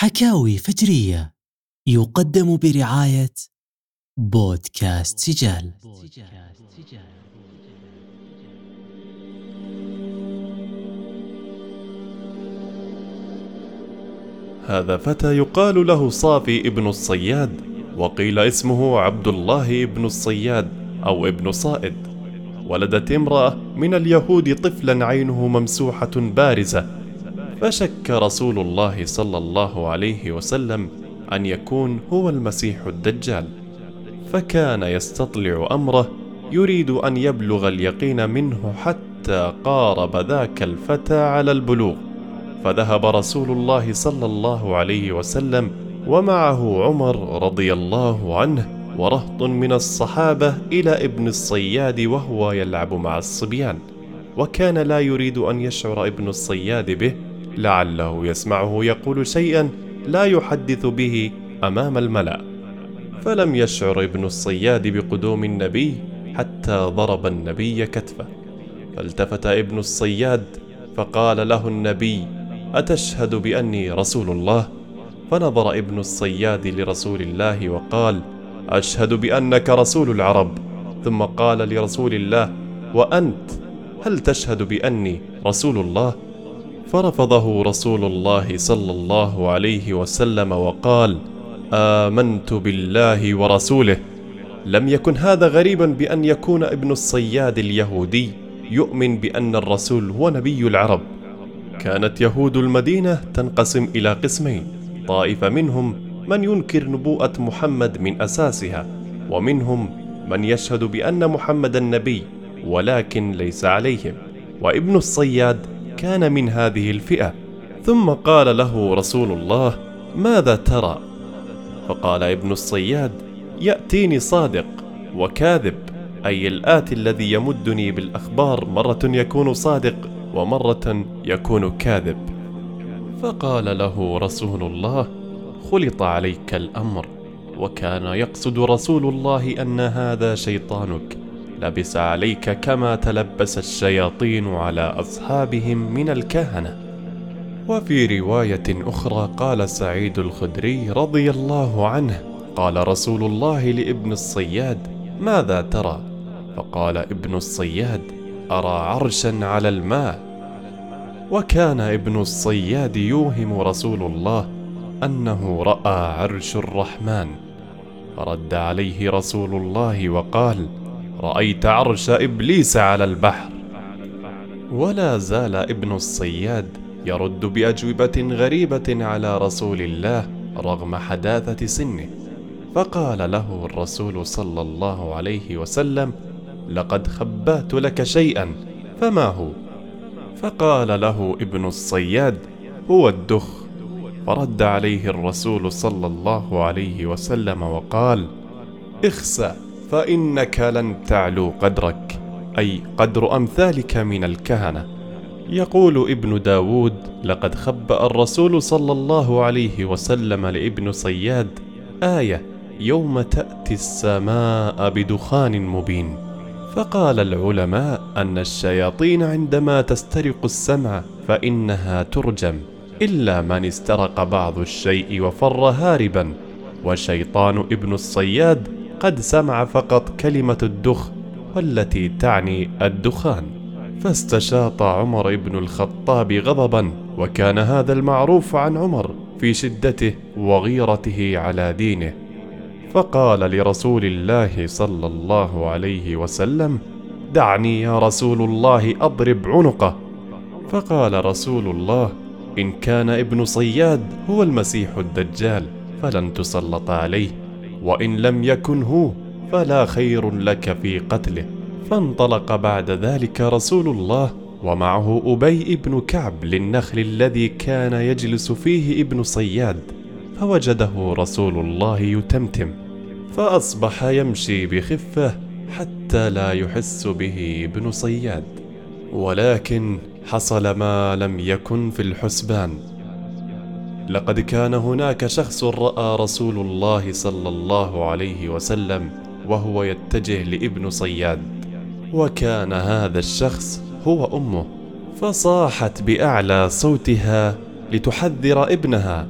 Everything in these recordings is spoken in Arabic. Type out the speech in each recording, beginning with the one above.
حكاوي فجرية يقدم برعاية بودكاست سجال. هذا فتى يقال له صافي ابن الصياد وقيل اسمه عبد الله ابن الصياد أو ابن صائد. ولدت امرأة من اليهود طفلا عينه ممسوحة بارزة فشك رسول الله صلى الله عليه وسلم أن يكون هو المسيح الدجال فكان يستطلع أمره يريد أن يبلغ اليقين منه حتى قارب ذاك الفتى على البلوغ. فذهب رسول الله صلى الله عليه وسلم ومعه عمر رضي الله عنه ورهط من الصحابة إلى ابن الصياد وهو يلعب مع الصبيان وكان لا يريد أن يشعر ابن الصياد به لعله يسمعه يقول شيئا لا يحدث به أمام الملأ فلم يشعر ابن الصياد بقدوم النبي حتى ضرب النبي كتفه فالتفت ابن الصياد فقال له النبي أتشهد بأني رسول الله؟ فنظر ابن الصياد لرسول الله وقال أشهد بأنك رسول العرب ثم قال لرسول الله وأنت هل تشهد بأني رسول الله؟ فرفضه رسول الله صلى الله عليه وسلم وقال آمنت بالله ورسوله. لم يكن هذا غريبا بأن يكون ابن الصياد اليهودي يؤمن بأن الرسول هو نبي العرب. كانت يهود المدينة تنقسم إلى قسمين طائفة منهم من ينكر نبوءة محمد من أساسها ومنهم من يشهد بأن محمد النبي ولكن ليس عليهم. وابن الصياد كان من هذه الفئة. ثم قال له رسول الله ماذا ترى؟ فقال ابن الصياد يأتيني صادق وكاذب أي الآتي الذي يمدني بالأخبار مرة يكون صادق ومرة يكون كاذب. فقال له رسول الله خلط عليك الأمر وكان يقصد رسول الله أن هذا شيطانك لبس عليك كما تلبس الشياطين على أصحابهم من الكهنة. وفي رواية أخرى قال سعيد الخدري رضي الله عنه قال رسول الله لابن الصياد ماذا ترى؟ فقال ابن الصياد أرى عرشا على الماء. وكان ابن الصياد يوهم رسول الله أنه رأى عرش الرحمن. فرد عليه رسول الله وقال رأيت عرش إبليس على البحر. ولا زال ابن الصياد يرد بأجوبة غريبة على رسول الله رغم حداثة سنه. فقال له الرسول صلى الله عليه وسلم لقد خبأت لك شيئا فما هو؟ فقال له ابن الصياد هو الدخ. فرد عليه الرسول صلى الله عليه وسلم وقال اخسأ. فإنك لن تعلو قدرك أي قدر أمثالك من الكهنة. يقول ابن داود لقد خبأ الرسول صلى الله عليه وسلم لابن صياد آية يوم تأتي السماء بدخان مبين فقال العلماء أن الشياطين عندما تسترق السمع فإنها ترجم إلا من استرق بعض الشيء وفر هاربا وشيطان ابن الصياد قد سمع فقط كلمة الدخ والتي تعني الدخان. فاستشاط عمر بن الخطاب غضبا وكان هذا المعروف عن عمر في شدته وغيرته على دينه. فقال لرسول الله صلى الله عليه وسلم دعني يا رسول الله أضرب عنقه. فقال رسول الله إن كان ابن صياد هو المسيح الدجال فلن تسلط عليه. وإن لم يكن هو فلا خير لك في قتله. فانطلق بعد ذلك رسول الله ومعه أبي بن كعب للنخل الذي كان يجلس فيه ابن صياد فوجده رسول الله يتمتم فأصبح يمشي بخفة حتى لا يحس به ابن صياد. ولكن حصل ما لم يكن في الحسبان. لقد كان هناك شخص رأى رسول الله صلى الله عليه وسلم وهو يتجه لابن صياد. وكان هذا الشخص هو أمه. فصاحت بأعلى صوتها لتحذر ابنها.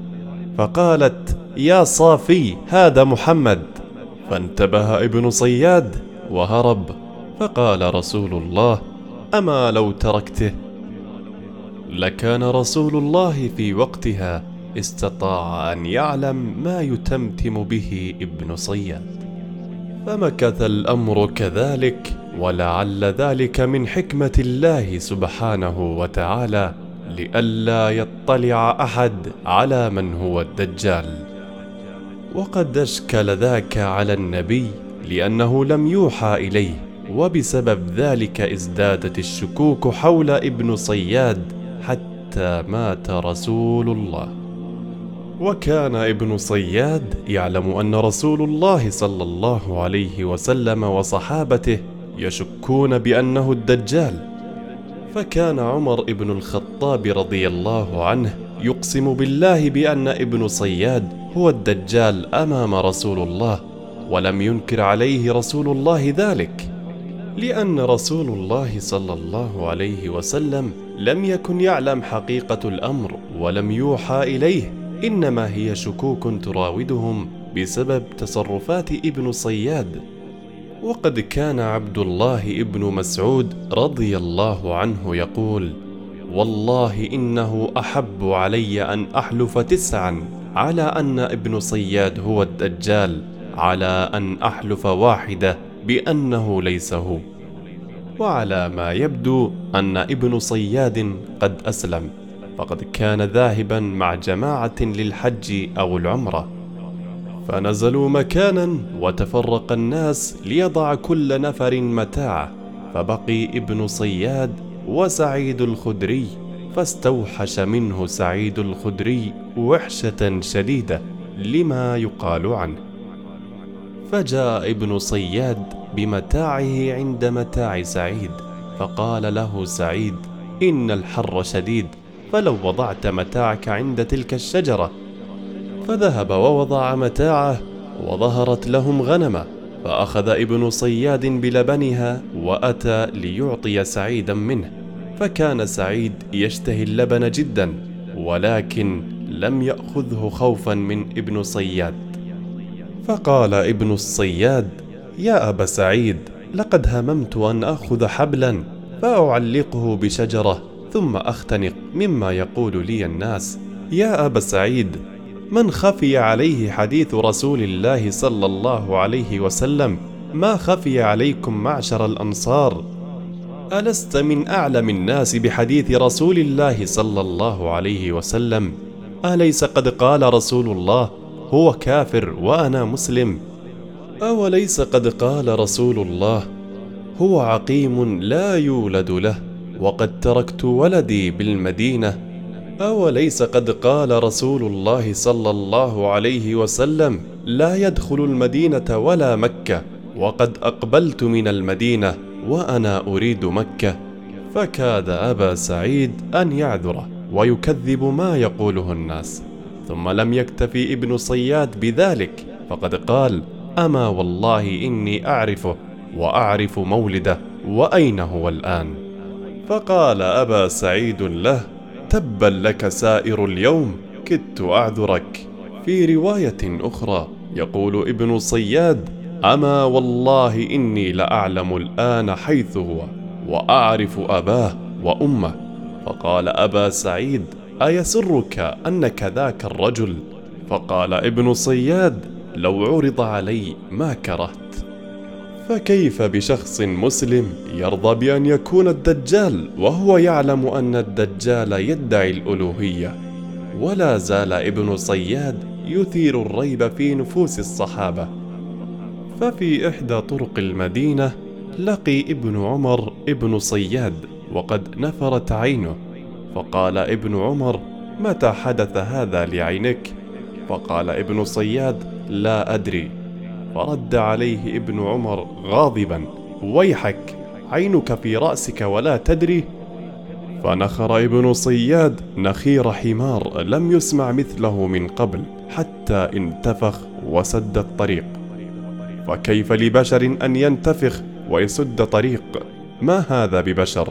فقالت يا صافي هذا محمد. فانتبه ابن صياد وهرب. فقال رسول الله أما لو تركته؟ لكان رسول الله في وقتها استطاع أن يعلم ما يتمتم به ابن صياد. فمكث الأمر كذلك ولعل ذلك من حكمة الله سبحانه وتعالى لئلا يطلع أحد على من هو الدجال. وقد أشكل ذاك على النبي لأنه لم يوحى إليه وبسبب ذلك ازدادت الشكوك حول ابن صياد حتى مات رسول الله. وكان ابن صياد يعلم أن رسول الله صلى الله عليه وسلم وصحابته يشكون بأنه الدجال. فكان عمر بن الخطاب رضي الله عنه يقسم بالله بأن ابن صياد هو الدجال أمام رسول الله ولم ينكر عليه رسول الله ذلك لأن رسول الله صلى الله عليه وسلم لم يكن يعلم حقيقة الأمر ولم يوحى إليه. إنما هي شكوك تراودهم بسبب تصرفات ابن صياد. وقد كان عبد الله ابن مسعود رضي الله عنه يقول والله إنه أحب علي أن أحلف تسعا على أن ابن صياد هو الدجال على أن أحلف واحدة بأنه ليس هو. وعلى ما يبدو أن ابن صياد قد أسلم. فقد كان ذاهبا مع جماعة للحج أو العمرة. فنزلوا مكانا وتفرق الناس ليضع كل نفر متاعه فبقي ابن صياد وسعيد الخدري فاستوحش منه سعيد الخدري وحشة شديدة لما يقال عنه. فجاء ابن صياد بمتاعه عند متاع سعيد فقال له سعيد إن الحر شديد فلو وضعت متاعك عند تلك الشجرة فذهب ووضع متاعه وظهرت لهم غنمه فأخذ ابن صياد بلبنها وأتى ليعطي سعيدا منه فكان سعيد يشتهي اللبن جدا ولكن لم يأخذه خوفا من ابن صياد. فقال ابن الصياد يا أبا سعيد لقد هممت أن أخذ حبلا فأعلقه بشجرة. ثم أختنق مما يقول لي الناس يا أبا سعيد من خفي عليه حديث رسول الله صلى الله عليه وسلم؟ ما خفي عليكم معشر الأنصار؟ ألست من أعلم الناس بحديث رسول الله صلى الله عليه وسلم؟ أليس قد قال رسول الله هو كافر وأنا مسلم؟ أوليس قد قال رسول الله هو عقيم لا يولد له؟ وقد تركت ولدي بالمدينة أوليس قد قال رسول الله صلى الله عليه وسلم لا يدخل المدينة ولا مكة وقد أقبلت من المدينة وأنا أريد مكة فكاد أبا سعيد أن يعذره ويكذب ما يقوله الناس. ثم لم يكتفي ابن صياد بذلك فقد قال أما والله إني أعرفه وأعرف مولده وأين هو الآن؟ فقال أبا سعيد له تبا لك سائر اليوم كدت أعذرك. في رواية أخرى يقول ابن صياد أما والله إني لأعلم الآن حيث هو وأعرف أباه وأمه. فقال أبا سعيد أيسرك أنك ذاك الرجل؟ فقال ابن صياد لو عرض علي ما كرهت. فكيف بشخص مسلم يرضى بأن يكون الدجال وهو يعلم أن الدجال يدعي الألوهية؟ ولا زال ابن صياد يثير الريب في نفوس الصحابة. ففي إحدى طرق المدينة لقي ابن عمر ابن صياد وقد نفرت عينه. فقال ابن عمر متى حدث هذا لعينك؟ فقال ابن صياد لا أدري. فرد عليه ابن عمر غاضبا. ويحك عينك في رأسك ولا تدري. فنخر ابن صياد نخير حمار لم يسمع مثله من قبل حتى انتفخ وسد الطريق. فكيف لبشر أن ينتفخ ويسد طريق؟ ما هذا ببشر؟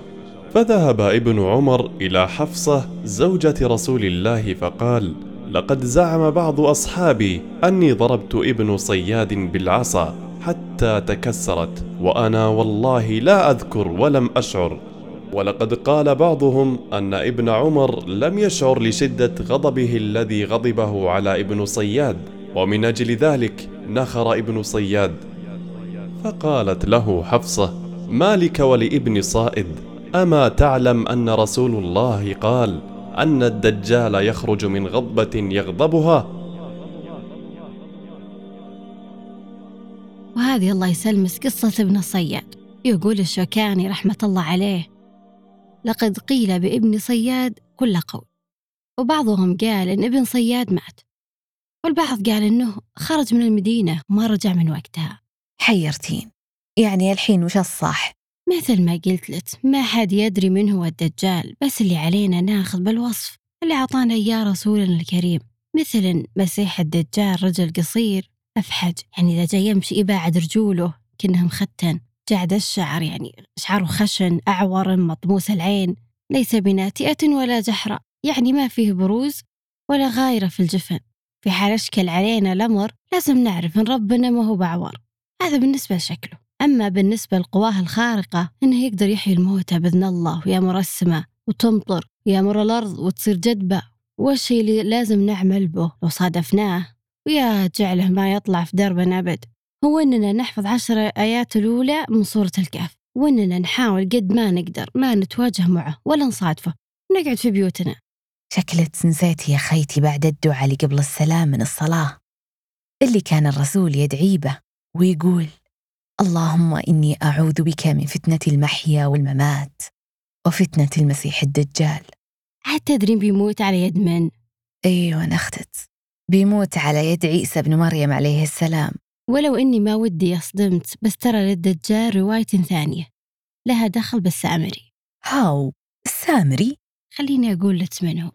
فذهب ابن عمر إلى حفصة زوجة رسول الله فقال لقد زعم بعض أصحابي أني ضربت ابن صياد بالعصا حتى تكسرت وأنا والله لا أذكر ولم أشعر. ولقد قال بعضهم أن ابن عمر لم يشعر لشدة غضبه الذي غضبه على ابن صياد ومن أجل ذلك نخر ابن صياد. فقالت له حفصة ما لك ولابن صائد أما تعلم أن رسول الله قال أن الدجال يخرج من غضبة يغضبها. وهذه الله يسلمس قصة ابن الصياد يقول الشوكاني رحمة الله عليه لقد قيل بابن صياد كل قول. وبعضهم قال إن ابن صياد مات. والبعض قال إنه خرج من المدينة وما رجع من وقتها. حيرتين. يعني الحين وش الصح؟ مثل ما قلت لك ما حد يدري من هو الدجال بس اللي علينا ناخذ بالوصف اللي عطانا إياه رسولنا الكريم. مثل مسيح الدجال رجل قصير أفحج. يعني إذا جاي يمشي يبعد رجوله كأنه مختن. جعد الشعر يعني شعره خشن أعور مطموس العين. ليس بناتئة ولا جحراء يعني ما فيه بروز ولا غايرة في الجفن. في حال أشكل علينا الأمر لازم نعرف إن ربنا ما هو بعور هذا بالنسبة لشكله. أما بالنسبة لقواه الخارقة إنه يقدر يحيي الموتى بإذن الله ويأمر السماء وتمطر ويأمر الأرض وتصير جدبة والشيء اللي لازم نعمل به لو صادفناه ويا جعله ما يطلع في دربنا أبد هو إننا نحفظ عشر آيات الأولى من سورة الكهف. وإننا نحاول قد ما نقدر ما نتواجه معه ولا نصادفه نقعد في بيوتنا. شكلت نسيتي يا خيتي بعد الدعاء اللي قبل السلام من الصلاة. اللي كان الرسول يدعي به ويقول اللهم إني أعوذ بك من فتنة المحيا والممات وفتنة المسيح الدجال. عاد تدرين بيموت على يد من؟ أيوة نختت بيموت على يد عيسى بن مريم عليه السلام. ولو إني ما ودي أصدمت بس ترى للدجال رواية ثانية. لها دخل بالسامري هاو السامري خليني أقول لك من هو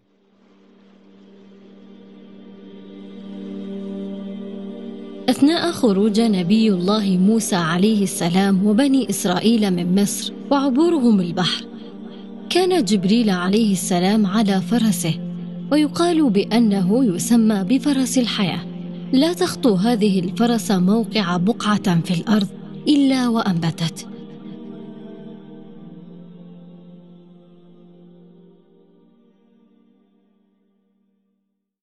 أثناء خروج نبي الله موسى عليه السلام وبني إسرائيل من مصر وعبورهم البحر كان جبريل عليه السلام على فرسه ويقال بأنه يسمى بفرس الحياة. لا تخطو هذه الفرس موقع بقعة في الأرض إلا وأنبتت.